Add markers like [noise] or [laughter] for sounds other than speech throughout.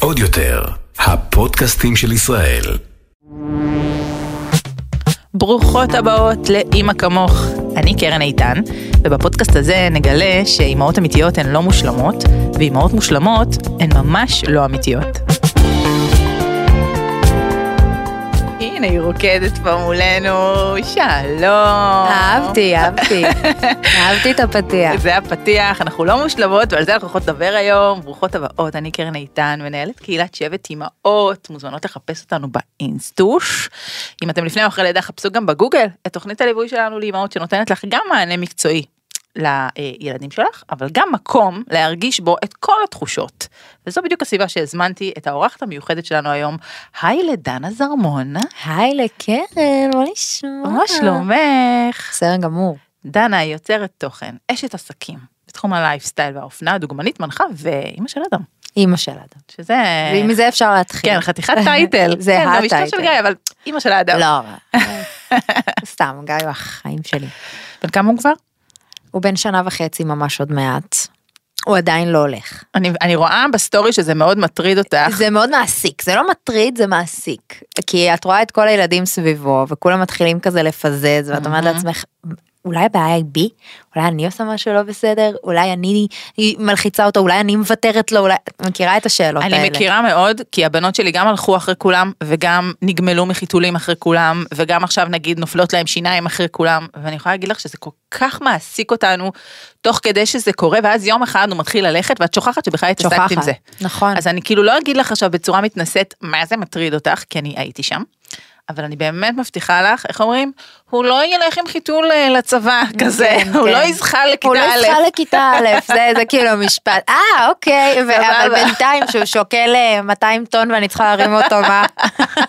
עוד יותר, הפודקאסטים של ישראל. ברוכות הבאות לאימא כמוך. אני קרן איתן, ובפודקאסט הזה נגלה שאימהות אמיתיות הן לא מושלמות, ואימהות מושלמות הן ממש לא אמיתיות. היא רוקדת פה מולנו, שלום. אהבתי, אהבתי. [laughs] אהבתי את הפתיח. זה הפתיח, אנחנו לא מושלמות, ועל זה אנחנו הולכות לדבר היום. ברוכות הבאות, אני קרן איתן, מנהלת קהילת שבט אימהות, מוזמנות לחפש אותנו באינסטוש. אם אתם לפני או אחרי לידה, חפשו גם בגוגל את תוכנית הליווי שלנו לאימהות, שנותנת לך גם מענה מקצועי לילדים שלך, אבל גם מקום להרגיש בו את כל התחושות. וזו בדיוק הסיבה שהזמנתי את האורחת המיוחדת שלנו היום. היי לדנה זרמון. היי לקרן, מה נשמע? מה שלומך? בסדר גמור. דנה היא יוצרת תוכן, אשת עסקים, בתחום הלייפסטייל והאופנה, דוגמנית מנחה ואימא של אדם. אימא של אדם. שזה... ומזה אפשר להתחיל. כן, חתיכת title. [laughs] זה כן, גם אשתו של ה title. גיא, אבל אימא של האדם. לא, [laughs] סתם, גיא הוא החיים שלי. בן כמה הוא כבר? הוא בן שנה וחצי ממש עוד מעט. הוא עדיין לא הולך. אני, אני רואה ב story שזה מאוד מטריד אותך. זה מאוד מעסיק, זה לא מטריד, זה מעסיק. כי את רואה את כל הילדים סביבו, וכולם מתחילים כזה לפזז, ואת אומרת מהמם. לעצמך, אולי הבעיה היא בי? אולי אני עושה משהו לא בסדר? אולי אני מלחיצה אותו? אולי אני מוותרת לו? אולי... מכירה את השאלות האלה. אני מכירה מאוד, כי הבנות שלי גם הלכו אחרי כולם, וגם נגמלו מחיתולים אחרי כולם, וגם עכשיו נגיד נופלות להם שיניים אחרי כולם, ואני יכולה להגיד לך שזה כל כך מעסיק אותנו, תוך כדי שזה קורה, ואז יום אחד הוא מתחיל ללכת, ואת שוכחת שבכלל התעסקת עם זה. נכון. אז אני כאילו לא אגיד לך עכשיו בצורה מתנשאת מה זה מטריד אותך, כי אני הייתי שם. אבל אני באמת מבטיחה לך, איך אומרים? הוא לא ילך עם חיתול אה, לצבא כזה, כן, הוא כן. לא יזחל לכיתה הוא לא א'. יצא לכיתה א', זה, זה כאילו משפט, אה אוקיי, אבל. בינתיים שהוא שוקל אה, 200 טון ואני צריכה להרים אותו, מה?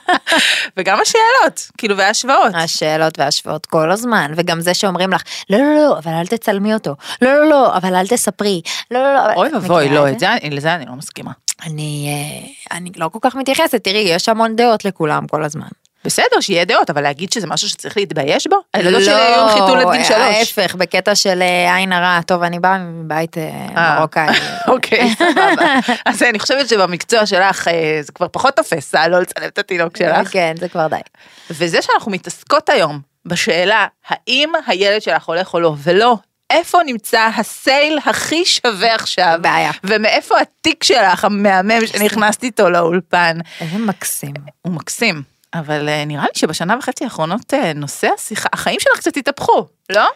[laughs] וגם השאלות, כאילו, וההשוואות. השאלות וההשוואות כל הזמן, וגם זה שאומרים לך, לא לא לא, אבל אל תצלמי אותו, לא לא לא, אבל אל תספרי, לא לא לא. אוי ואבוי, לא, לזה אני לא מסכימה. אני, אה, אני לא כל כך מתייחסת, תראי, יש המון דעות לכולם כל הזמן. בסדר, שיהיה דעות, אבל להגיד שזה משהו שצריך להתבייש בו? הילדות שלי היו עם חיתול עד גיל שלוש. לא, ההפך, בקטע של אה, עין הרע, טוב, אני באה מבית אה, אה. מרוקאי. [laughs] אוקיי, [laughs] סבבה. אז אני חושבת שבמקצוע שלך זה כבר פחות תופס, לא לצלם את התינוק שלך. כן, זה כבר די. וזה שאנחנו מתעסקות היום בשאלה האם הילד שלך הולך או לא, ולא איפה נמצא הסייל הכי שווה עכשיו, בעיה. ומאיפה התיק שלך המהמם שנכנסת איתו לאולפן. איזה מקסים. הוא מקסים, אבל אה, נראה לי שבשנה וחצי האחרונות אה, נושא השיחה, החיים שלך קצת התהפכו, לא?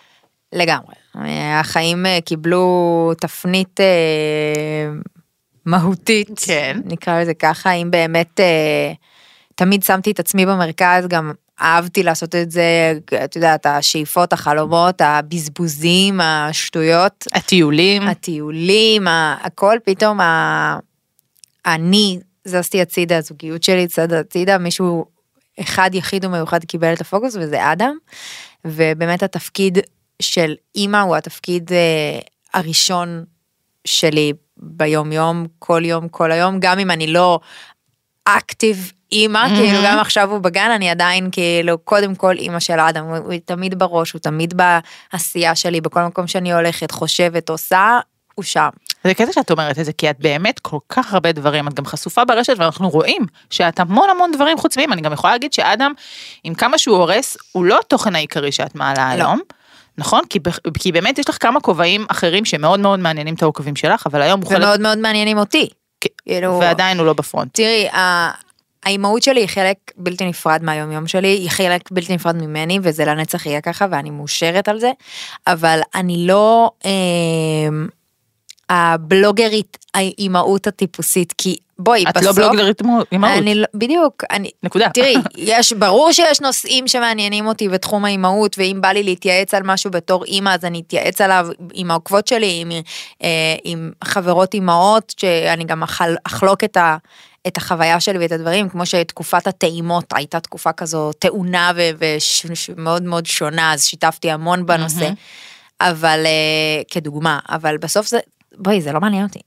לגמרי. אה, החיים קיבלו תפנית מהותית, כן. נקרא לזה ככה, אם באמת תמיד שמתי את עצמי במרכז, גם אהבתי לעשות את זה, את יודעת, השאיפות, החלומות, הבזבוזים, השטויות, הטיולים. הטיולים, הכל פתאום, ה- אני זזתי הצידה, הזוגיות שלי צדה הצידה, מישהו אחד יחיד ומיוחד קיבל את הפוקוס וזה אדם, ובאמת התפקיד של אימא הוא התפקיד אה, הראשון שלי ביום יום, כל יום, כל היום, גם אם אני לא אקטיב אימא, Mhm. כאילו גם עכשיו הוא בגן, אני עדיין כאילו קודם כל אימא של אדם, הוא, הוא תמיד בראש, הוא תמיד בעשייה שלי, בכל מקום שאני הולכת, חושבת, עושה, הוא שם. זה קטע שאת אומרת את זה, כי את באמת כל כך הרבה דברים, את גם חשופה ברשת ואנחנו רואים שאת המון המון דברים חוץ מהם, אני גם יכולה להגיד שאדם, עם כמה שהוא הורס, הוא לא התוכן העיקרי שאת מעלה לא. היום. נכון? כי, כי באמת יש לך כמה כובעים אחרים שמאוד מאוד מעניינים את העוקבים שלך, אבל היום הוא חלק, ומאוד מאוד מעניינים אותי. כן, כאילו, ועדיין הוא לא בפרונט. תראי, ה- האימהות שלי היא חלק בלתי נפרד מהיום יום שלי, היא חלק בלתי נפרד ממני וזה לנצח יהיה ככה ואני מאושרת על זה, אבל אני לא אה, הבלוגרית האימהות הטיפוסית, כי בואי, את בסוף... לא בלוגרית אימהות. אני לא, בדיוק, אני, נקודה. תראי, [laughs] יש, ברור שיש נושאים שמעניינים אותי בתחום האימהות, ואם בא לי להתייעץ על משהו בתור אימא, אז אני אתייעץ עליו עם העוקבות שלי, עם, אה, עם חברות אימהות, שאני גם אכל, אחלוק את, ה, את החוויה שלי ואת הדברים, כמו שתקופת הטעימות הייתה תקופה כזו טעונה ומאוד מאוד שונה, אז שיתפתי המון בנושא, מהמם. אבל אה, כדוגמה, אבל בסוף זה, בואי, זה לא מעניין אותי.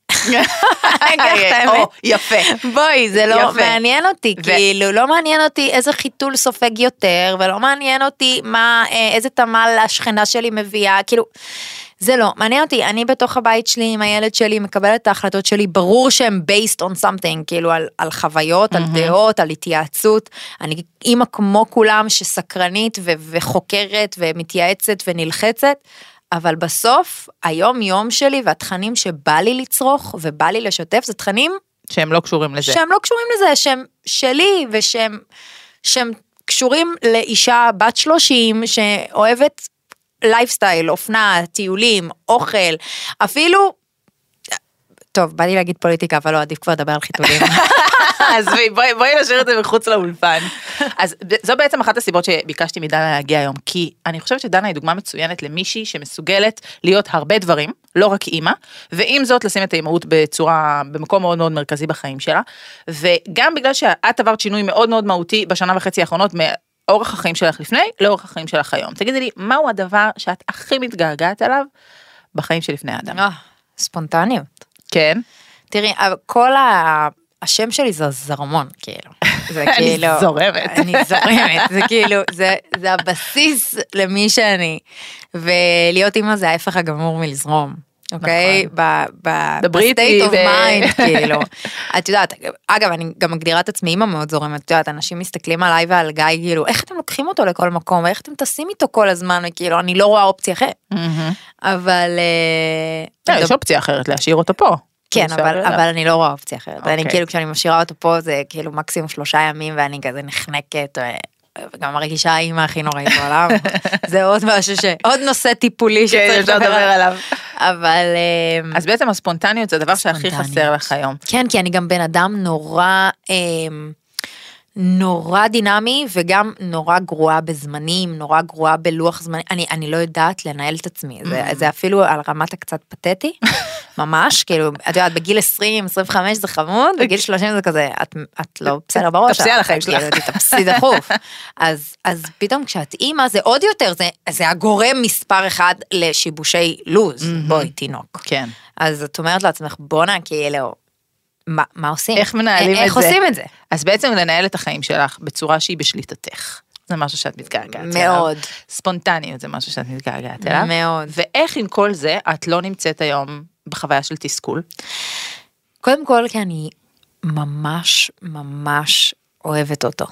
יפה. בואי, זה לא. מעניין אותי, כאילו, לא מעניין אותי איזה חיתול סופג יותר, ולא מעניין אותי מה, אה, איזה תמל השכנה שלי מביאה, כאילו, זה לא, מעניין אותי, אני בתוך הבית שלי עם הילד שלי, מקבלת את ההחלטות שלי, ברור שהן based on something, כאילו על, על חוויות, על דעות, על התייעצות, אני אימא כמו כולם שסקרנית ו- וחוקרת ומתייעצת ונלחצת. אבל בסוף, היום יום שלי והתכנים שבא לי לצרוך ובא לי לשתף, זה תכנים שהם לא קשורים לזה. שהם לא קשורים לזה, שהם שלי ושהם שהם קשורים לאישה בת 30 שאוהבת לייפסטייל, אופנה, טיולים, אוכל, אפילו, טוב, בא לי להגיד פוליטיקה, אבל לא, עדיף כבר לדבר על חיתולים. [laughs] עזבי, בואי בואי נשאיר את זה מחוץ לאולפן. אז זו בעצם אחת הסיבות שביקשתי מדנה להגיע היום, כי אני חושבת שדנה היא דוגמה מצוינת למישהי שמסוגלת להיות הרבה דברים, לא רק אימא, ועם זאת לשים את האימהות בצורה, במקום מאוד מאוד מרכזי בחיים שלה, וגם בגלל שאת עברת שינוי מאוד מאוד מהותי בשנה וחצי האחרונות, מאורח החיים שלך לפני לאורח החיים שלך היום. תגידי לי, מהו הדבר שאת הכי מתגעגעת עליו בחיים שלפני האדם? אה, ספונטניות. כן. תראי, כל ה... השם שלי זה זרמון, כאילו. [laughs] זה אני כאילו... זורמת. אני זורמת, זה כאילו, זה, זה הבסיס למי שאני. ולהיות אימא זה ההפך הגמור מלזרום. אוקיי? ב- ב- דברי איתי ב-state of ב- mind, [laughs] כאילו. את יודעת, אגב, אני גם מגדירה את עצמי אימא מאוד זורמת, את יודעת, אנשים מסתכלים עליי ועל גיא, כאילו, איך אתם לוקחים אותו לכל מקום, איך אתם טסים איתו כל הזמן, וכאילו, אני לא רואה אופציה אחרת. אבל... אה, לא, יש אופציה אחרת להשאיר אותו פה. כן, אבל. אבל אני לא רואה אופציה אחרת. אני אוקיי. כאילו, כשאני משאירה אותו פה, זה כאילו מקסימום שלושה ימים, ואני כזה נחנקת, וגם מרגישה האימא הכי נוראית בעולם. [laughs] זה עוד משהו ש... עוד נושא טיפולי כן, שצריך לדבר עליו. אבל... אמ, אז בעצם הספונטניות זה הדבר שהכי. חסר לך היום. כן, כי אני גם בן אדם נורא... נורא דינמי וגם נורא גרועה בזמנים, נורא גרועה בלוח זמנים, אני, אני לא יודעת לנהל את עצמי, זה, זה אפילו על רמת הקצת פתטי, [laughs] ממש, כאילו, את יודעת, בגיל 20, 25 זה חמוד, בגיל 30 זה כזה, את, את לא [laughs] בסדר בראש, תפסי על החיים כאילו, שלך. [laughs] תתאפסי דחוף. אז, אז פתאום כשאת אימא זה עוד יותר, זה, זה הגורם מספר אחד לשיבושי לוז, בואי תינוק. כן. אז את אומרת לעצמך, בואנה, כאילו, מה, מה עושים? איך מנהלים את זה? איך עושים את זה? אז בעצם לנהל את החיים שלך בצורה שהיא בשליטתך. זה משהו שאת מתגעגעת אליו. מאוד. ספונטניות זה משהו שאת מתגעגעת אליו. מאוד. ואיך עם כל זה את לא נמצאת היום בחוויה של תסכול? קודם כל, כי אני ממש ממש אוהבת אותו.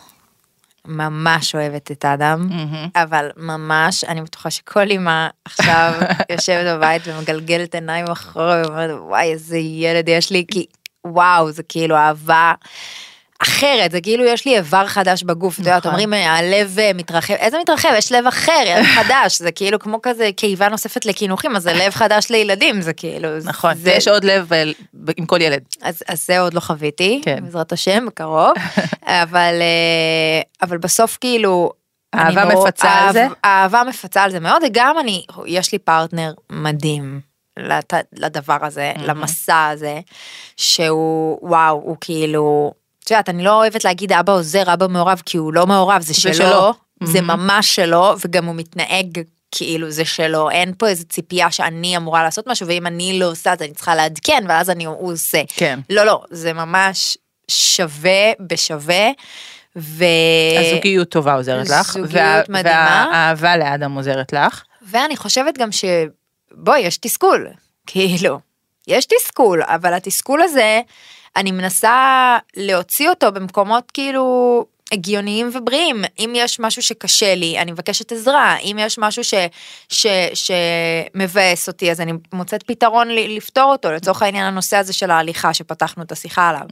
ממש אוהבת את האדם, אבל ממש, אני בטוחה שכל אמא עכשיו [laughs] יושבת בבית ומגלגלת עיניים אחורה ואומרת, וואי, איזה ילד יש לי, כי וואו, זה כאילו אהבה. אחרת, זה כאילו יש לי איבר חדש בגוף, את יודעת, נכון. אומרים הלב אה, מתרחב, איזה מתרחב? יש לב אחר, לב [laughs] חדש, זה כאילו כמו כזה קיבה נוספת לקינוחים, אז זה לב חדש לילדים, זה כאילו, נכון. זה- ויש עוד לב אה, עם כל ילד. אז, אז זה עוד לא חוויתי, כן. בעזרת השם, בקרוב, [laughs] אבל, אה, אבל בסוף כאילו... אהבה מפצה על זה? אהבה מפצה על זה מאוד, וגם אני, יש לי פרטנר מדהים לת, לדבר הזה, למסע הזה, שהוא, וואו, הוא כאילו, את יודעת, אני לא אוהבת להגיד אבא עוזר, אבא מעורב, כי הוא לא מעורב, זה שלו, שלו. זה ממש שלו, וגם הוא מתנהג כאילו זה שלו, אין פה איזה ציפייה שאני אמורה לעשות משהו, ואם אני לא עושה אז אני צריכה לעדכן, ואז אני, הוא עושה. כן. לא, לא, זה ממש שווה בשווה, ו... הזוגיות טובה עוזרת לך. זוגיות וה- מדהימה. והאהבה לאדם עוזרת לך. ואני חושבת גם ש... בואי, יש תסכול, [laughs] כאילו, יש תסכול, אבל התסכול הזה, אני מנסה להוציא אותו במקומות כאילו הגיוניים ובריאים. אם יש משהו שקשה לי, אני מבקשת עזרה. אם יש משהו ש, ש, שמבאס אותי, אז אני מוצאת פתרון לפתור אותו. לצורך העניין הנושא הזה של ההליכה שפתחנו את השיחה עליו.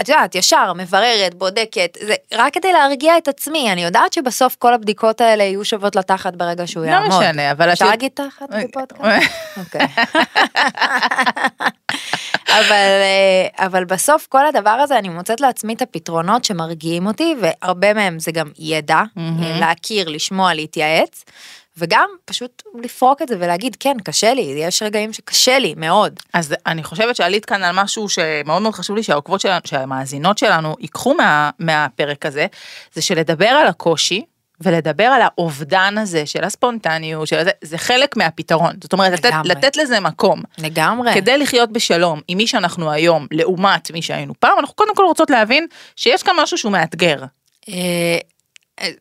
את יודעת, ישר, מבררת, בודקת, זה רק כדי להרגיע את עצמי, אני יודעת שבסוף כל הבדיקות האלה יהיו שוות לתחת ברגע שהוא לא יעמוד. משנה, אבל אפשר להגיד תחת בפודקאסט? אוקיי. אבל, אה, אבל בסוף כל הדבר הזה אני מוצאת לעצמי את הפתרונות שמרגיעים אותי והרבה מהם זה גם ידע, להכיר, לשמוע, להתייעץ. וגם פשוט לפרוק את זה ולהגיד כן קשה לי יש רגעים שקשה לי מאוד אז אני חושבת שעלית כאן על משהו שמאוד מאוד חשוב לי שהעוקבות שלנו, שהמאזינות שלנו ייקחו מה, מהפרק הזה, זה שלדבר על הקושי ולדבר על האובדן הזה של הספונטניות, של זה, זה חלק מהפתרון. זאת אומרת, לתת. לתת לזה מקום. לגמרי. כדי לחיות בשלום עם מי שאנחנו היום, לעומת מי שהיינו פעם, אנחנו קודם כל רוצות להבין שיש כאן משהו שהוא מאתגר.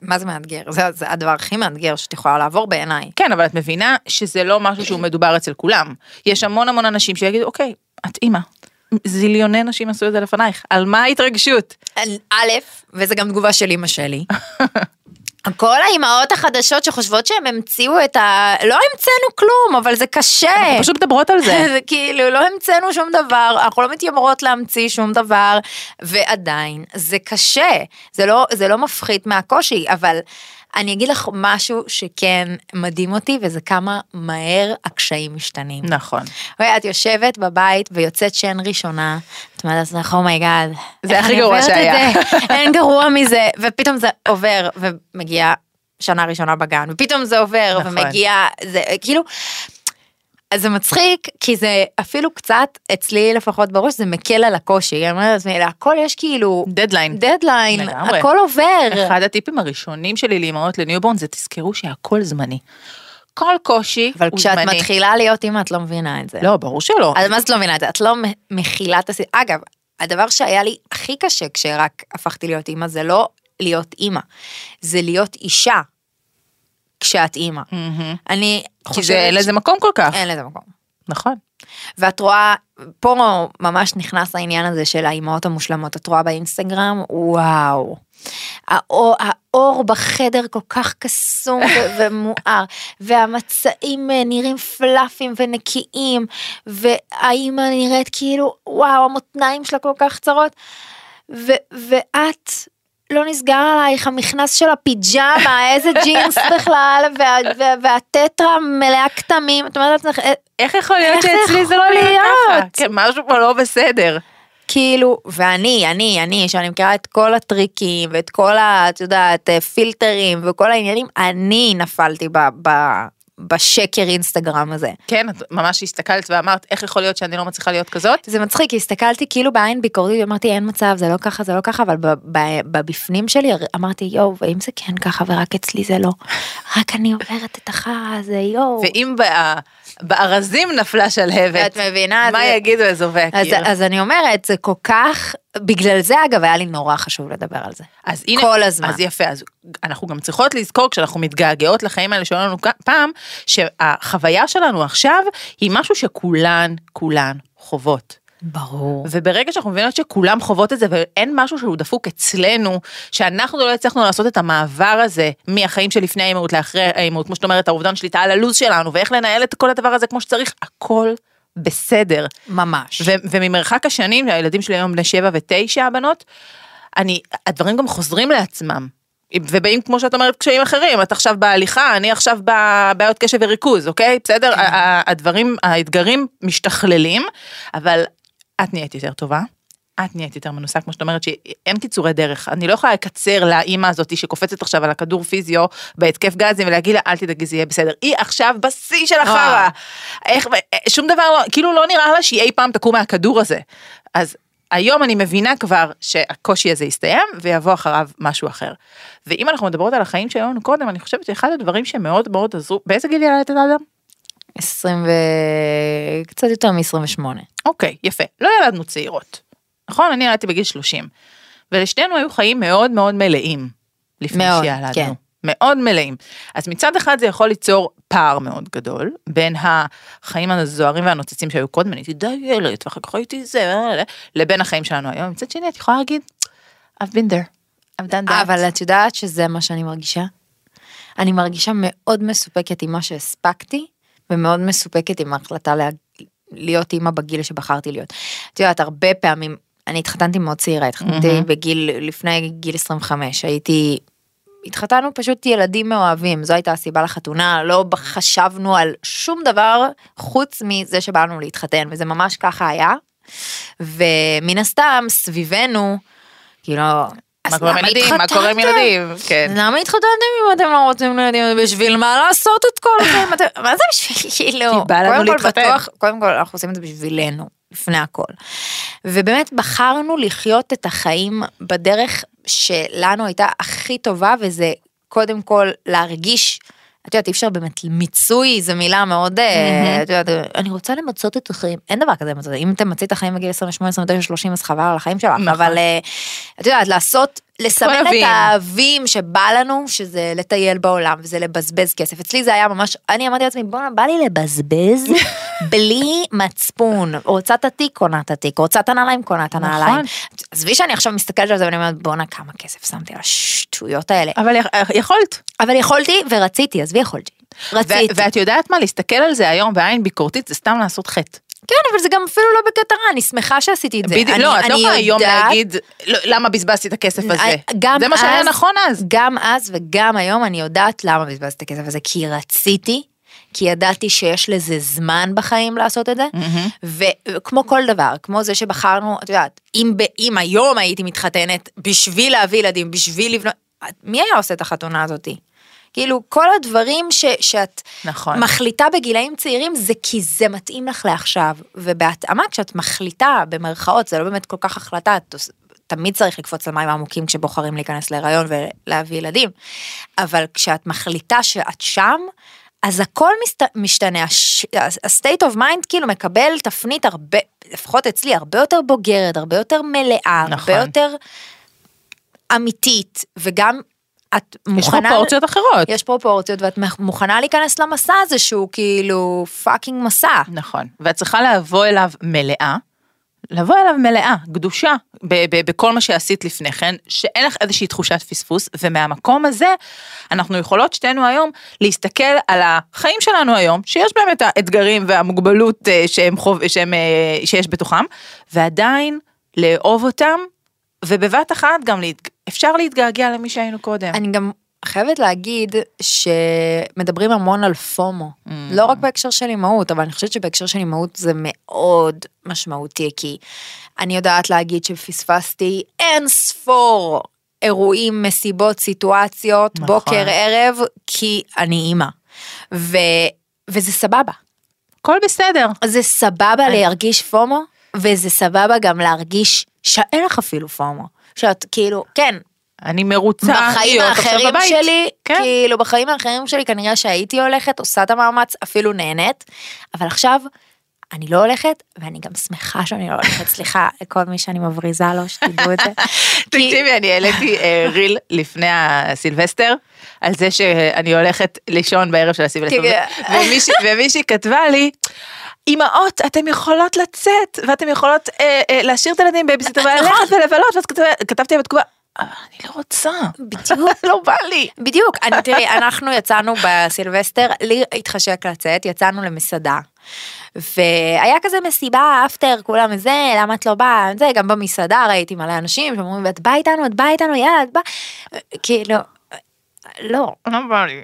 מה זה מאתגר? זה, זה הדבר הכי מאתגר שאת יכולה לעבור בעיניי. כן, אבל את מבינה שזה לא משהו שהוא מדובר אצל כולם. יש המון המון אנשים שיגידו, אוקיי, את אימא. זיליוני נשים עשו את זה לפנייך, על מה ההתרגשות? א', וזה גם תגובה של אימא שלי. [laughs] כל האימהות החדשות שחושבות שהם המציאו את ה... לא המצאנו כלום, אבל זה קשה. אנחנו פשוט מדברות על זה. [laughs] זה כאילו, לא המצאנו שום דבר, אנחנו לא מתיימרות להמציא שום דבר, ועדיין, זה קשה. זה לא, זה לא מפחית מהקושי, אבל אני אגיד לך משהו שכן מדהים אותי, וזה כמה מהר הקשיים משתנים. נכון. ואת יושבת בבית ויוצאת שן ראשונה, את אומרת לעצמך, oh my god. זה הכי גרוע שהיה." אין גרוע מזה, ופתאום זה עובר ומגיע שנה ראשונה בגן, ופתאום זה עובר נכון. ומגיע, זה כאילו, אז זה מצחיק, כי זה אפילו קצת, אצלי לפחות בראש, זה מקל על הקושי. אני אומרת לעצמי, להכל יש כאילו deadline. deadline, לגמרי. הכל עובר. אחד הטיפים הראשונים שלי לאמהות ל newborn זה תזכרו שהכל זמני. כל קושי אבל הוא כשאת זמני. מתחילה להיות אימא, את לא מבינה את זה. לא, ברור שלא. אז מה זאת לא מבינה את זה? את לא מכילה את הסיפור. אגב, הדבר שהיה לי הכי קשה כשרק הפכתי להיות אימא, זה לא להיות אימא, זה להיות אישה כשאת אימא. מהמם. אני כי חושבת... זה אין לזה מקום כל כך. אין לזה מקום. נכון. ואת רואה, פה ממש נכנס העניין הזה של האימהות המושלמות, את רואה באינסטגרם, וואו. האור, האור בחדר כל כך קסום ו- [laughs] ומואר, והמצעים נראים פלאפים ונקיים, והאימא נראית כאילו, וואו, המותניים שלה כל כך צרות, ו- ואת... לא נסגר עלייך המכנס של הפיג'מה, [laughs] איזה ג'ינס בכלל, וה, וה, והטטרה מלאה כתמים, את אומרת לעצמך, "אה, איך יכול להיות שאצלי זה לא נראה ככה? כן, משהו פה לא בסדר. כאילו, ואני, אני, אני, שאני מכירה את כל הטריקים ואת כל ה... את יודעת, אה, פילטרים וכל העניינים, אני נפלתי ב, ב, בשקר אינסטגרם הזה. כן, את ממש הסתכלת ואמרת, איך יכול להיות שאני לא מצליחה להיות כזאת? זה מצחיק, הסתכלתי כאילו בעין ביקורתית, אמרתי אין מצב, זה לא ככה, זה לא ככה, אבל בבפנים שלי אמרתי יואו, ואם זה כן ככה ורק אצלי זה לא, רק אני עוברת את החרא הזה, יואו. ואם בא- בארזים נפלה שלהבת, את מבינה? מה זה- יגידו אזובי אז, הקיר? אז אני אומרת, זה כל כך, בגלל זה אגב היה לי נורא חשוב לדבר על זה. אז הנה, כל הזמן. אז יפה, אז אנחנו גם צריכות לזכור כשאנחנו מתגעגעות לחיים האלה שהיו לנו פעם, שהחוויה שלנו עכשיו היא משהו שכולן, כולן חוות. ברור. וברגע שאנחנו מבינות שכולם חוות את זה ואין משהו שהוא דפוק אצלנו, שאנחנו לא הצלחנו לעשות את המעבר הזה מהחיים שלפני האימהות לאחרי האימהות, כמו שאת אומרת, האובדן שליטה על הלו"ז שלנו, ואיך לנהל את כל הדבר הזה כמו שצריך, הכל בסדר. ממש. ו- וממרחק השנים, הילדים שלי היום בני שבע ותשע הבנות, אני, הדברים גם חוזרים לעצמם. ובאים כמו שאת אומרת קשיים אחרים, את עכשיו בהליכה, אני עכשיו בבעיות קשב וריכוז, אוקיי? בסדר? כן. הדברים, האתגרים משתכללים, אבל את נהיית יותר טובה. את נהיית יותר מנוסה, כמו שאת אומרת, שאין קיצורי דרך. אני לא יכולה לקצר לאימא הזאת שקופצת עכשיו על הכדור פיזיו בהתקף גזים ולהגיד לה, אל תדאגי, זה יהיה בסדר. היא עכשיו בשיא של החרא. וואו. איך, שום דבר לא, כאילו לא נראה לה שהיא אי פעם תקום מהכדור הזה. אז היום אני מבינה כבר שהקושי הזה יסתיים ויבוא אחריו משהו אחר. ואם אנחנו מדברות על החיים שהיו לנו קודם, אני חושבת שאחד הדברים שמאוד מאוד עזרו, באיזה גיל ילדת אדם? 20 ו... קצת יותר מ-28. אוקיי, יפה. לא ילדנו צעירות. נכון? אני ילדתי בגיל 30. ולשתינו היו חיים מאוד מאוד מלאים. לפני מאוד, שילדנו. כן. מאוד מלאים. אז מצד אחד זה יכול ליצור פער מאוד גדול בין החיים הזוהרים והנוצצים שהיו קודם, אני הייתי די ילד, ואחר כך הייתי זה, לבין החיים שלנו היום. מצד שני, את יכולה להגיד, I've been there, I've done that. אבל את יודעת שזה מה שאני מרגישה? אני מרגישה מאוד מסופקת עם מה שהספקתי, ומאוד מסופקת עם ההחלטה לה... להיות אימא בגיל שבחרתי להיות. את יודעת, הרבה פעמים, אני התחתנתי מאוד צעירה, התחתנתי מהמם. בגיל, לפני גיל 25, הייתי... התחתנו פשוט ילדים מאוהבים, זו הייתה הסיבה לחתונה, לא חשבנו על שום דבר חוץ מזה שבאנו להתחתן, וזה ממש ככה היה. ומן הסתם, סביבנו, כאילו, מה קורה עם ילדים? מה קורה עם? ילדים? כן. למה התחתנתם אם אתם לא רוצים לילדים? בשביל מה לעשות את כל זה? מה זה בשביל כאילו? כי בא לנו קודם כל להתחתן. בטוח- קודם כל אנחנו עושים את זה בשבילנו, לפני הכל. ובאמת בחרנו לחיות את החיים בדרך שלנו הייתה הכי טובה, וזה קודם כל להרגיש, את יודעת, אי אפשר באמת, מיצוי זו מילה מאוד, אה, את יודעת, אני רוצה למצות את החיים, אין דבר כזה למצות, אם תמצי את החיים בגיל 28, 29, 30, אז חבל על החיים שלך, נכון. אבל אה, את יודעת, לעשות, לסמן את. האהבים שבא לנו, שזה לטייל בעולם, וזה לבזבז כסף. אצלי זה היה ממש, אני אמרתי לעצמי, בואנה, בא לי לבזבז [laughs] בלי מצפון. רוצה את התיק, קונה את התיק, רוצה את הנעליים, קונה את הנעליים. נכון. עזבי שאני עכשיו מסתכלת על זה ואני אומרת, בואנה, כמה כסף שמתי על השטויות האלה. אבל יכ- יכולת. אבל יכולתי ורציתי, עזבי יכולתי. רציתי. ואת יודעת מה, להסתכל על זה היום בעין ביקורתית זה סתם לעשות חטא. כן, אבל זה גם אפילו לא בקטע רע, אני שמחה שעשיתי את זה. בדיוק, לא, את לא יכולה היום להגיד, "לא, למה בזבזתי את הכסף הזה? גם זה מה שהיה נכון אז. גם אז וגם היום אני יודעת למה בזבזתי את הכסף הזה, כי רציתי, כי ידעתי שיש לזה זמן בחיים לעשות את זה, וכמו כל דבר, כמו זה שבחרנו, את יודעת, אם, ב- אם היום הייתי מתחתנת בשביל להביא ילדים, בשביל לבנות, מי היה עושה את החתונה הזאתי? כאילו כל הדברים ש, שאת נכון. מחליטה בגילאים צעירים זה כי זה מתאים לך לעכשיו ובהתאמה כשאת מחליטה במרכאות זה לא באמת כל כך החלטה את תמיד צריך לקפוץ למים העמוקים כשבוחרים להיכנס להיריון ולהביא ילדים אבל כשאת מחליטה שאת שם אז הכל מסת, משתנה ה-state of mind כאילו מקבל תפנית הרבה לפחות אצלי הרבה יותר בוגרת הרבה יותר מלאה נכון. הרבה יותר אמיתית וגם את יש מוכנה פרופורציות אחרות. יש פרופורציות ואת מוכנה להיכנס למסע הזה שהוא כאילו פאקינג מסע. נכון, ואת צריכה לבוא אליו מלאה, לבוא אליו מלאה, גדושה, ב- ב- בכל מה שעשית לפני כן, שאין לך איזושהי תחושת פספוס, ומהמקום הזה אנחנו יכולות שתינו היום להסתכל על החיים שלנו היום, שיש בהם את האתגרים והמוגבלות אה, שהם חוב, שהם, אה, שיש בתוכם, ועדיין לאהוב אותם, ובבת אחת גם להת... אפשר להתגעגע למי שהיינו קודם. אני גם חייבת להגיד שמדברים המון על פומו, Mm. לא רק בהקשר של אימהות, אבל אני חושבת שבהקשר של אימהות זה מאוד משמעותי, כי אני יודעת להגיד שפספסתי אין ספור אירועים, מסיבות, סיטואציות, נכון. בוקר, ערב, כי אני אימא. ו... וזה סבבה. הכל בסדר. זה סבבה להרגיש פומו, וזה סבבה גם להרגיש שאין לך אפילו פומו. שאת כאילו, כן, אני מרוצה בחיים להיות עכשיו האחרים בבית. שלי, כן. כאילו בחיים האחרים שלי כנראה שהייתי הולכת, עושה את המאמץ, אפילו נהנית, אבל עכשיו אני לא הולכת, ואני גם שמחה שאני לא הולכת, סליחה [laughs] לכל מי שאני מבריזה לו, שתדעו את זה. [laughs] תקשיבי, אני העליתי אה, reel לפני הסילבסטר, על זה שאני הולכת לישון בערב של הסילבסטר. ומישהי- כתבה לי, אמהות, אתן יכולות לצאת, ואתן יכולות אה, אה, להשאיר את הילדים בייביסיטר וללכת ולבלות, ואז כתב- כתבתי בתגובה, אני לא רוצה, בדיוק. [laughs] לא בא לי. בדיוק, אני תראי, אנחנו יצאנו בסילבסטר, לי התחשק לצאת, יצאנו למסעדה. והיה כזה מסיבה, after, כולם זה, למה את לא באה, זה, גם במסעדה ראיתי מלא אנשים שאומרים, את באה איתנו, את באה איתנו, יאללה, את באה, כאילו, לא, לא בא לי.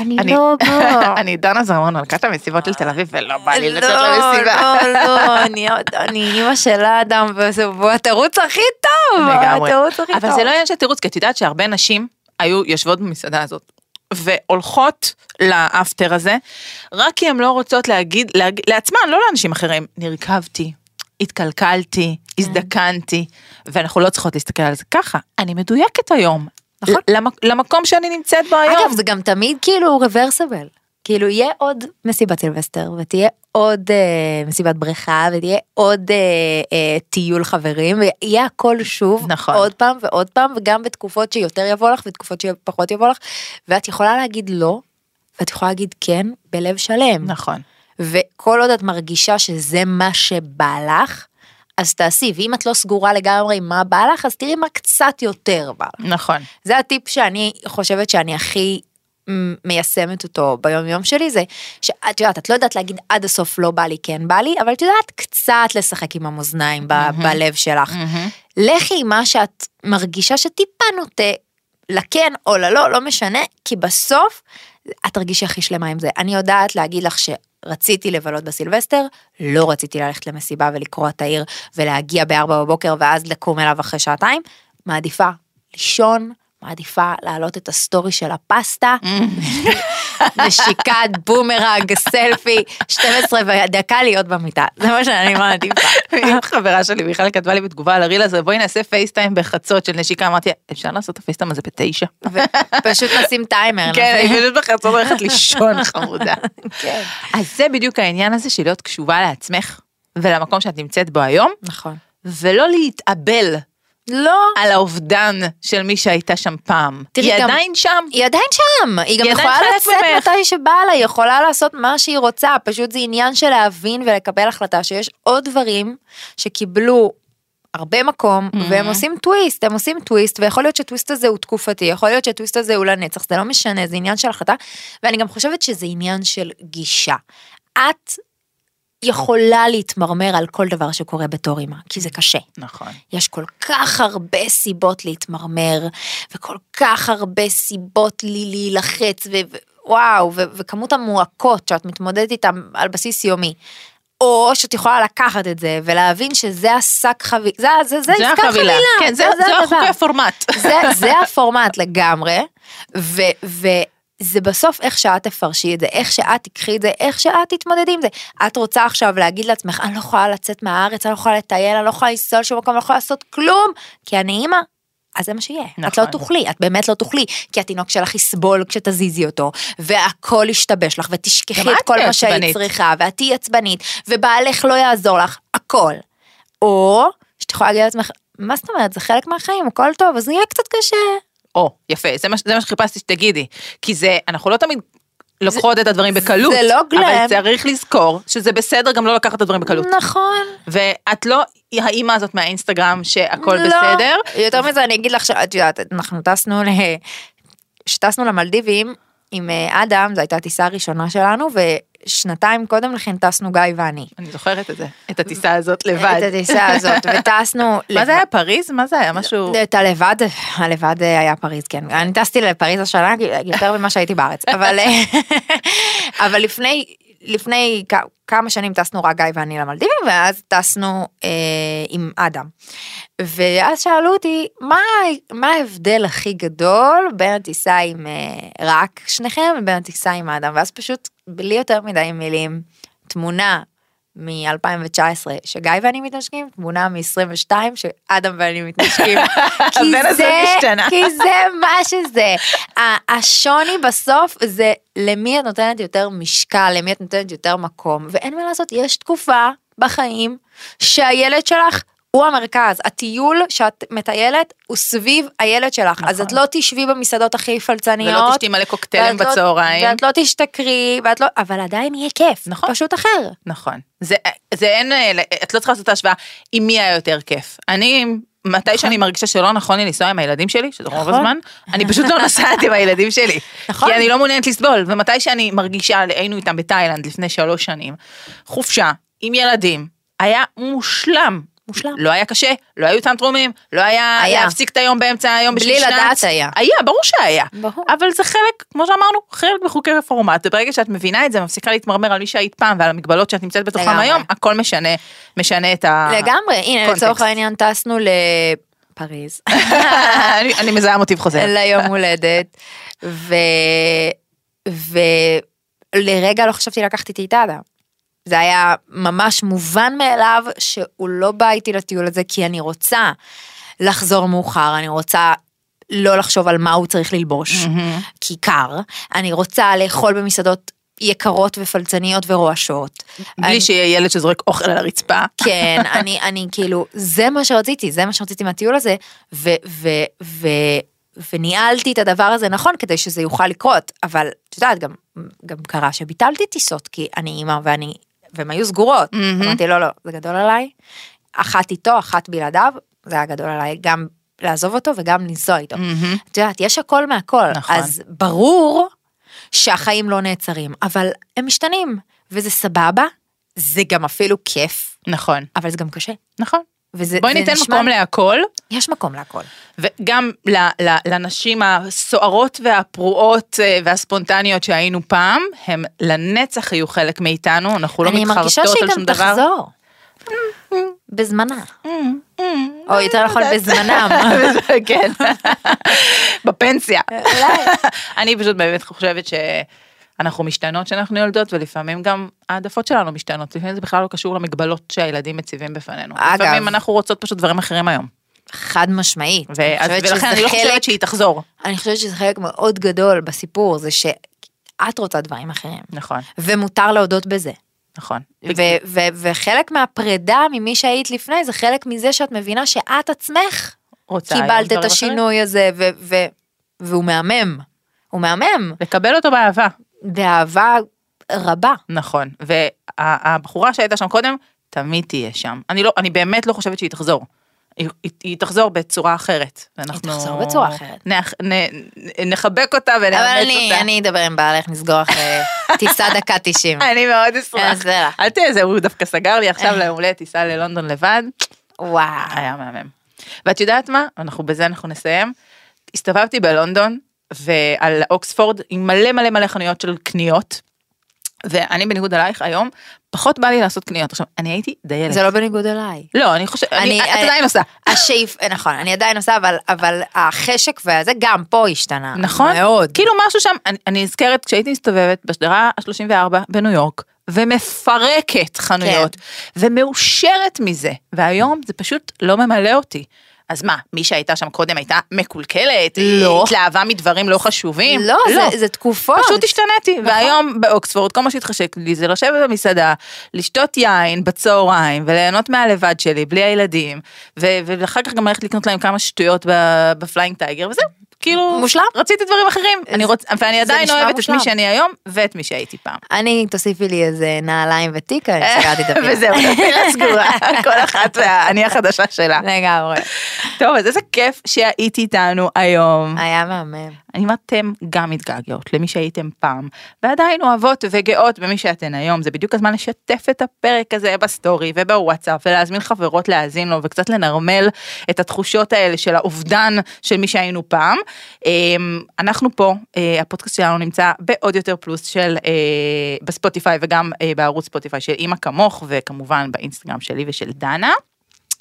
אני לא באה. [laughs] אני דנה זרמון, מלכת המסיבות של תל אביב, ולא בא לי לצאת לא, למסיבה. לא, לא, אני עוד- אני אימא של האדם, וזה הוא התירוץ הכי טוב, לגמרי. התירוץ הכי טוב. אבל זה לא עניין של תירוץ, כי את יודעת שהרבה נשים היו יושבות במסעדה הזאת. והולכות לאפטר הזה, רק כי הן לא רוצות להגיד, להגיד לעצמן, לא לאנשים אחרים, נרכבתי, התקלקלתי, הזדקנתי, ואנחנו לא צריכות להסתכל על זה ככה. אני מדויקת היום. נכון. למק, למקום שאני נמצאת בו היום. אגב, זה גם תמיד כאילו רוורסבל. כאילו יהיה עוד מסיבת סילבסטר, ותהיה עוד אה, מסיבת בריכה, ותהיה עוד אה, אה, טיול חברים, ויהיה הכל שוב, נכון. עוד פעם ועוד פעם, וגם בתקופות שיותר יבוא לך, ותקופות שפחות יבוא לך, ואת יכולה להגיד לא, ואת יכולה להגיד כן, בלב שלם. נכון. וכל עוד את מרגישה שזה מה שבא לך, אז תעשי, ואם את לא סגורה לגמרי מה בא לך, אז תראי מה קצת יותר בא לך. נכון. זה הטיפ שאני חושבת שאני הכי מיישמת אותו ביום יום שלי, זה שאת יודעת, את לא יודעת להגיד עד הסוף לא בא לי, כן בא לי, אבל את יודעת קצת לשחק עם המאזניים ב- בלב שלך. לכי עם מה שאת מרגישה שטיפה נוטה לכן או ללא, לא משנה, כי בסוף את תרגישי הכי שלמה עם זה. אני יודעת להגיד לך שרציתי לבלות בסילבסטר, לא רציתי ללכת למסיבה ולקרוע את העיר ולהגיע בארבע בבוקר ואז לקום אליו אחרי שעתיים, מעדיפה לישון, מעדיפה להעלות את ה story של הפסטה, [laughs] נשיקת בומרנג, [laughs] סלפי, 12 ודקה להיות במיטה. זה מה שאני מעדיפה. אם חברה שלי בכלל כתבה לי בתגובה על ה reel הזה, בואי נעשה FaceTime בחצות של נשיקה, אמרתי, אפשר לעשות את ה FaceTime הזה בתשע? ופשוט נשים טיימר. כן, לזה. אני פשוט בחצות הולכת לישון חמודה. כן. אז זה בדיוק העניין הזה של להיות קשובה לעצמך ולמקום שאת נמצאת בו היום, נכון. ולא להתאבל לא, על האובדן של מי שהייתה שם פעם. תראי, היא גם- עדיין שם. היא עדיין שם, היא גם היא יכולה לצאת ממך. מתי שבא לה, היא יכולה לעשות מה שהיא רוצה, פשוט זה עניין של להבין ולקבל החלטה שיש עוד דברים שקיבלו הרבה מקום, Mm-hmm. והם עושים טוויסט, הם עושים טוויסט, ויכול להיות שהטוויסט הזה הוא תקופתי, יכול להיות שהטוויסט הזה הוא לנצח, זה לא משנה, זה עניין של החלטה, ואני גם חושבת שזה עניין של גישה. את יכולה להתמרמר על כל דבר שקורה בתור אימא, כי זה קשה. נכון. יש כל כך הרבה סיבות להתמרמר, וכל כך הרבה סיבות לי להילחץ, ו- וואו, ו- וכמות המועקות שאת מתמודדת איתן על בסיס יומי. או שאת יכולה לקחת את זה ולהבין שזה השק חבילה, זה, זה, זה, זה החבילה. חבילה, כן, זה זה הדבר. החוקי הפורמט. זה, זה הפורמט לגמרי, ו, וזה בסוף איך שאת תפרשי את זה, איך שאת תקחי את זה, איך שאת תתמודדי עם זה. את רוצה עכשיו להגיד לעצמך, אני לא יכולה לצאת מהארץ, אני לא יכולה לטייל, אני לא יכולה לנסוע לשום מקום, אני לא יכולה לעשות כלום, כי אני אימא. אז זה מה שיהיה, את נכון. לא תוכלי, את באמת לא תוכלי, כי התינוק שלך יסבול כשתזיזי אותו, והכל ישתבש לך, ותשכחי את את כל מה שהיית. צריכה, ואת תהיי עצבנית, ובעלך לא יעזור לך, הכל. או שאת יכולה להגיד לעצמך, מה זאת אומרת, זה חלק מהחיים, הכל טוב, אז זה יהיה קצת קשה. או, יפה, זה מה, זה מה שחיפשתי שתגידי. כי זה, אנחנו לא תמיד לוקחות את הדברים בקלות. זה לא גלם. אבל צריך לזכור שזה בסדר גם לא לקחת את הדברים בקלות. נכון. ואת לא האימא הזאת מהאינסטגרם שהכל לא. בסדר. יותר מזה, אני אגיד לך שאת יודעת, אנחנו טסנו ל... שטסנו למלדיבים עם אה, אדם, זו הייתה הטיסה הראשונה שלנו, ושנתיים קודם לכן טסנו גיא ואני. אני זוכרת את זה, את הטיסה הזאת לבד. את הטיסה הזאת, [laughs] וטסנו... מה זה היה, פריז? מה זה היה? משהו... את הלבד, הלבד אה, היה פריז, כן. אני טסתי לפריז השנה יותר ממה שהייתי בארץ, [laughs] אבל אה, [laughs] אבל לפני, לפני כמה שנים טסנו רק גיא ואני למלדיבים, ואז טסנו אה, עם אדם. ואז שאלו אותי, מה, מה ההבדל הכי גדול בין הטיסה עם אה, רק שניכם לבין הטיסה עם אדם? ואז פשוט, בלי יותר מדי מילים, תמונה מ-2019 שגיא ואני מתנשקים, תמונה מ-22 שאדם ואני מתנשקים. [laughs] כי זה-. כי זה מה שזה. השוני בסוף זה למי את נותנת יותר משקל, למי את נותנת יותר מקום, ואין מה לעשות, יש תקופה בחיים שהילד שלך הוא המרכז, הטיול שאת מטיילת הוא סביב הילד שלך, אז את לא תשבי במסעדות הכי פלצניות. ולא תשתי מלא קוקטיילים לא- בצהריים. ואת לא תשתכרי, ואת לא, אבל עדיין יהיה כיף, נכון. פשוט אחר. נכון. זה, זה אין, אה, את לא צריכה לעשות את ההשוואה עם מי היה יותר כיף. אני, מתי שאני מרגישה שלא נכון לי לנסוע עם הילדים שלי, שזה רוב נכון. הזמן, אני פשוט לא נוסעת עם הילדים שלי. נכון. כי אני לא מעוניינת לסבול, ומתי שאני מרגישה, היינו איתם בתאילנד לפני שלוש שנים, חופשה, עם ילדים, היה מושלם. מושלם. לא היה קשה, לא היו טנטרומים, לא היה, היה. להפסיק את היום באמצע היום בלי בשביל שנץ. לדעת היה. היה, ברור שהיה. ברור. אבל זה חלק, כמו שאמרנו, חלק בחוקי הפורמט, וברגע שאת מבינה את זה, מפסיקה להתמרמר על מי שהיית פעם ועל המגבלות שאת נמצאת לגמרי. היום, הכל משנה, משנה את ה... לגמרי, הנה. לצורך העניין טסנו לפריז. [laughs] אני, אני מזהה מוטיב חוזר. [laughs] ליום הולדת, ו... ולרגע לא חשבתי לקחת איתי את אדם. זה היה ממש מובן מאליו שהוא לא בא איתי לטיול הזה כי אני רוצה לחזור מאוחר, אני רוצה לא לחשוב על מה הוא צריך ללבוש, כי קר, אני רוצה לאכול במסעדות יקרות ופלצניות ורועשות. בלי אני- שיהיה ילד שזורק אוכל על הרצפה. כן, [laughs] אני, אני כאילו, זה מה שרציתי, זה מה שרציתי מהטיול הזה, ו, ו, ו, וניהלתי את הדבר הזה נכון כדי שזה יוכל לקרות, אבל את יודעת, גם, גם קרה שביטלתי טיסות, כי אני אימא ואני, והן היו סגורות. מהמם. אמרתי, לא, לא, זה גדול עליי, אחת איתו, אחת בלעדיו, זה היה גדול עליי, גם לעזוב אותו וגם לנסוע איתו. מהמם. את יודעת, יש הכל מהכל, נכון. אז ברור שהחיים לא נעצרים, אבל הם משתנים, וזה סבבה, זה גם אפילו כיף, נכון, אבל זה גם קשה. נכון. וזה, בואי ניתן נשמע- מקום להכל, יש מקום להכל. וגם ל- ל- לנשים הסוערות והפרועות אה, והספונטניות שהיינו פעם, הם לנצח יהיו חלק מאיתנו, אנחנו לא אני מרגישה מתחרטות שהיא על גם שום דבר. תחזור. בזמנה, או יותר נכון בזמנם. [laughs] כן, [laughs] בפנסיה. [laughs] אני פשוט באמת חושבת אנחנו משתנות כשאנחנו יולדות, ולפעמים גם העדפות שלנו משתנות, לפעמים זה בכלל לא קשור למגבלות שהילדים מציבים בפנינו. אגב. לפעמים אנחנו רוצות פשוט דברים אחרים היום. חד משמעית. ו- אני ולכן שזה אני לא חלק- חושבת שהיא תחזור. אני חושבת שזה חלק מאוד גדול בסיפור, זה שאת רוצה דברים אחרים. נכון, ומותר להודות בזה. נכון. ו- ו- וחלק מהפרידה ממי שהיית לפני זה חלק מזה שאת מבינה שאת עצמך קיבלת את אחרים. השינוי הזה ו- ו- והוא מהמם. הוא מהמם. לקבל אותו באהבה. באהבה רבה. נכון, והבחורה שהייתה שם קודם, תמיד תהיה שם. אני לא, אני באמת לא חושבת שהיא תחזור. היא, היא, היא תחזור בצורה אחרת. ואנחנו... תחזור בצורה אחרת. נח, נ, נ, נחבק אותה ונאמץ אבל אני, אותה. אני אדבר עם בעלך, נסגור אחרי [laughs] טיסה דקה 90. אני מאוד אשמח. אל תהיה זה, הוא דווקא סגר לי עכשיו ליום הולדת טיסה ללונדון לבד, וואו. היה מהמם. ואת יודעת מה? אנחנו בזה אנחנו נסיים. הסתובבתי בלונדון ועל אוקספורד עם מלא מלא מלא חנויות של קניות. ואני בניגוד אלייך היום, פחות בא לי לעשות קניות. עכשיו, אני הייתי דיילת. זה לא בניגוד אליי. לא, אני חושבת, אני, אני- את עדיין עושה. השאיפ, נכון, אני עדיין עושה, אבל, אבל החשק והזה גם פה השתנה. נכון? מאוד. כאילו משהו שם, אני, אני נזכרת כשהייתי מסתובבת בשדרה ה-34 בניו יורק, ומפרקת חנויות, כן. ומאושרת מזה, והיום זה פשוט לא ממלא אותי. אז מה, מי שהייתה שם קודם הייתה מקולקלת? לא. התלהבה מדברים לא חשובים? לא, זה, זה תקופות. פשוט השתניתי, נכון. והיום באוקספורד כל מה שהתחשק לי זה לשבת במסעדה, לשתות יין בצהריים וליהנות מהלבד שלי בלי הילדים, ו- ואחר כך גם ללכת לקנות להם כמה שטויות ב Flying Tiger וזהו, כאילו, מושלם. רציתי דברים אחרים, אני רוצ... ואני עדיין אוהבת את מושלם. מי שאני היום ואת מי שהייתי פעם. אני, תוסיפי לי איזה נעליים ותיק, אני סגרתי את הפינה. וזהו, הפינה סגורה, [laughs] כל אחת והאני החדשה שלה. לגמרי. טוב, אז איזה כיף שהיית איתנו היום. היה מהמם. אם אתם גם מתגעגעות למי שהייתם פעם, ועדיין אוהבות וגאות במי שאתן היום, זה בדיוק הזמן לשתף את הפרק הזה ב story ובוואטסאפ, ולהזמין חברות להאזין לו, וקצת לנרמל את התחושות האלה של האובדן של מי שהיינו פעם. אמ, אנחנו פה, אה, הפודקאסט שלנו נמצא בעוד יותר פלוס של, אה, בספוטיפיי וגם אה, בערוץ ספוטיפיי של אימא כמוך, וכמובן באינסטגרם שלי ושל דנה.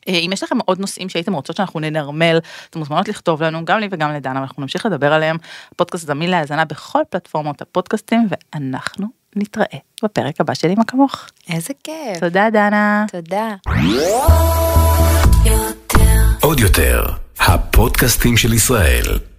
אם יש לכם עוד נושאים שהייתם רוצות שאנחנו ננרמל, אתם מוזמנות לכתוב לנו, גם לי וגם לדנה, ואנחנו נמשיך לדבר עליהם. הפודקאסט זמין להאזנה בכל פלטפורמות הפודקאסטים, ואנחנו נתראה בפרק הבא של אמא כמוך. איזה כיף. תודה דנה. תודה. עוד יותר, הפודקאסטים של ישראל.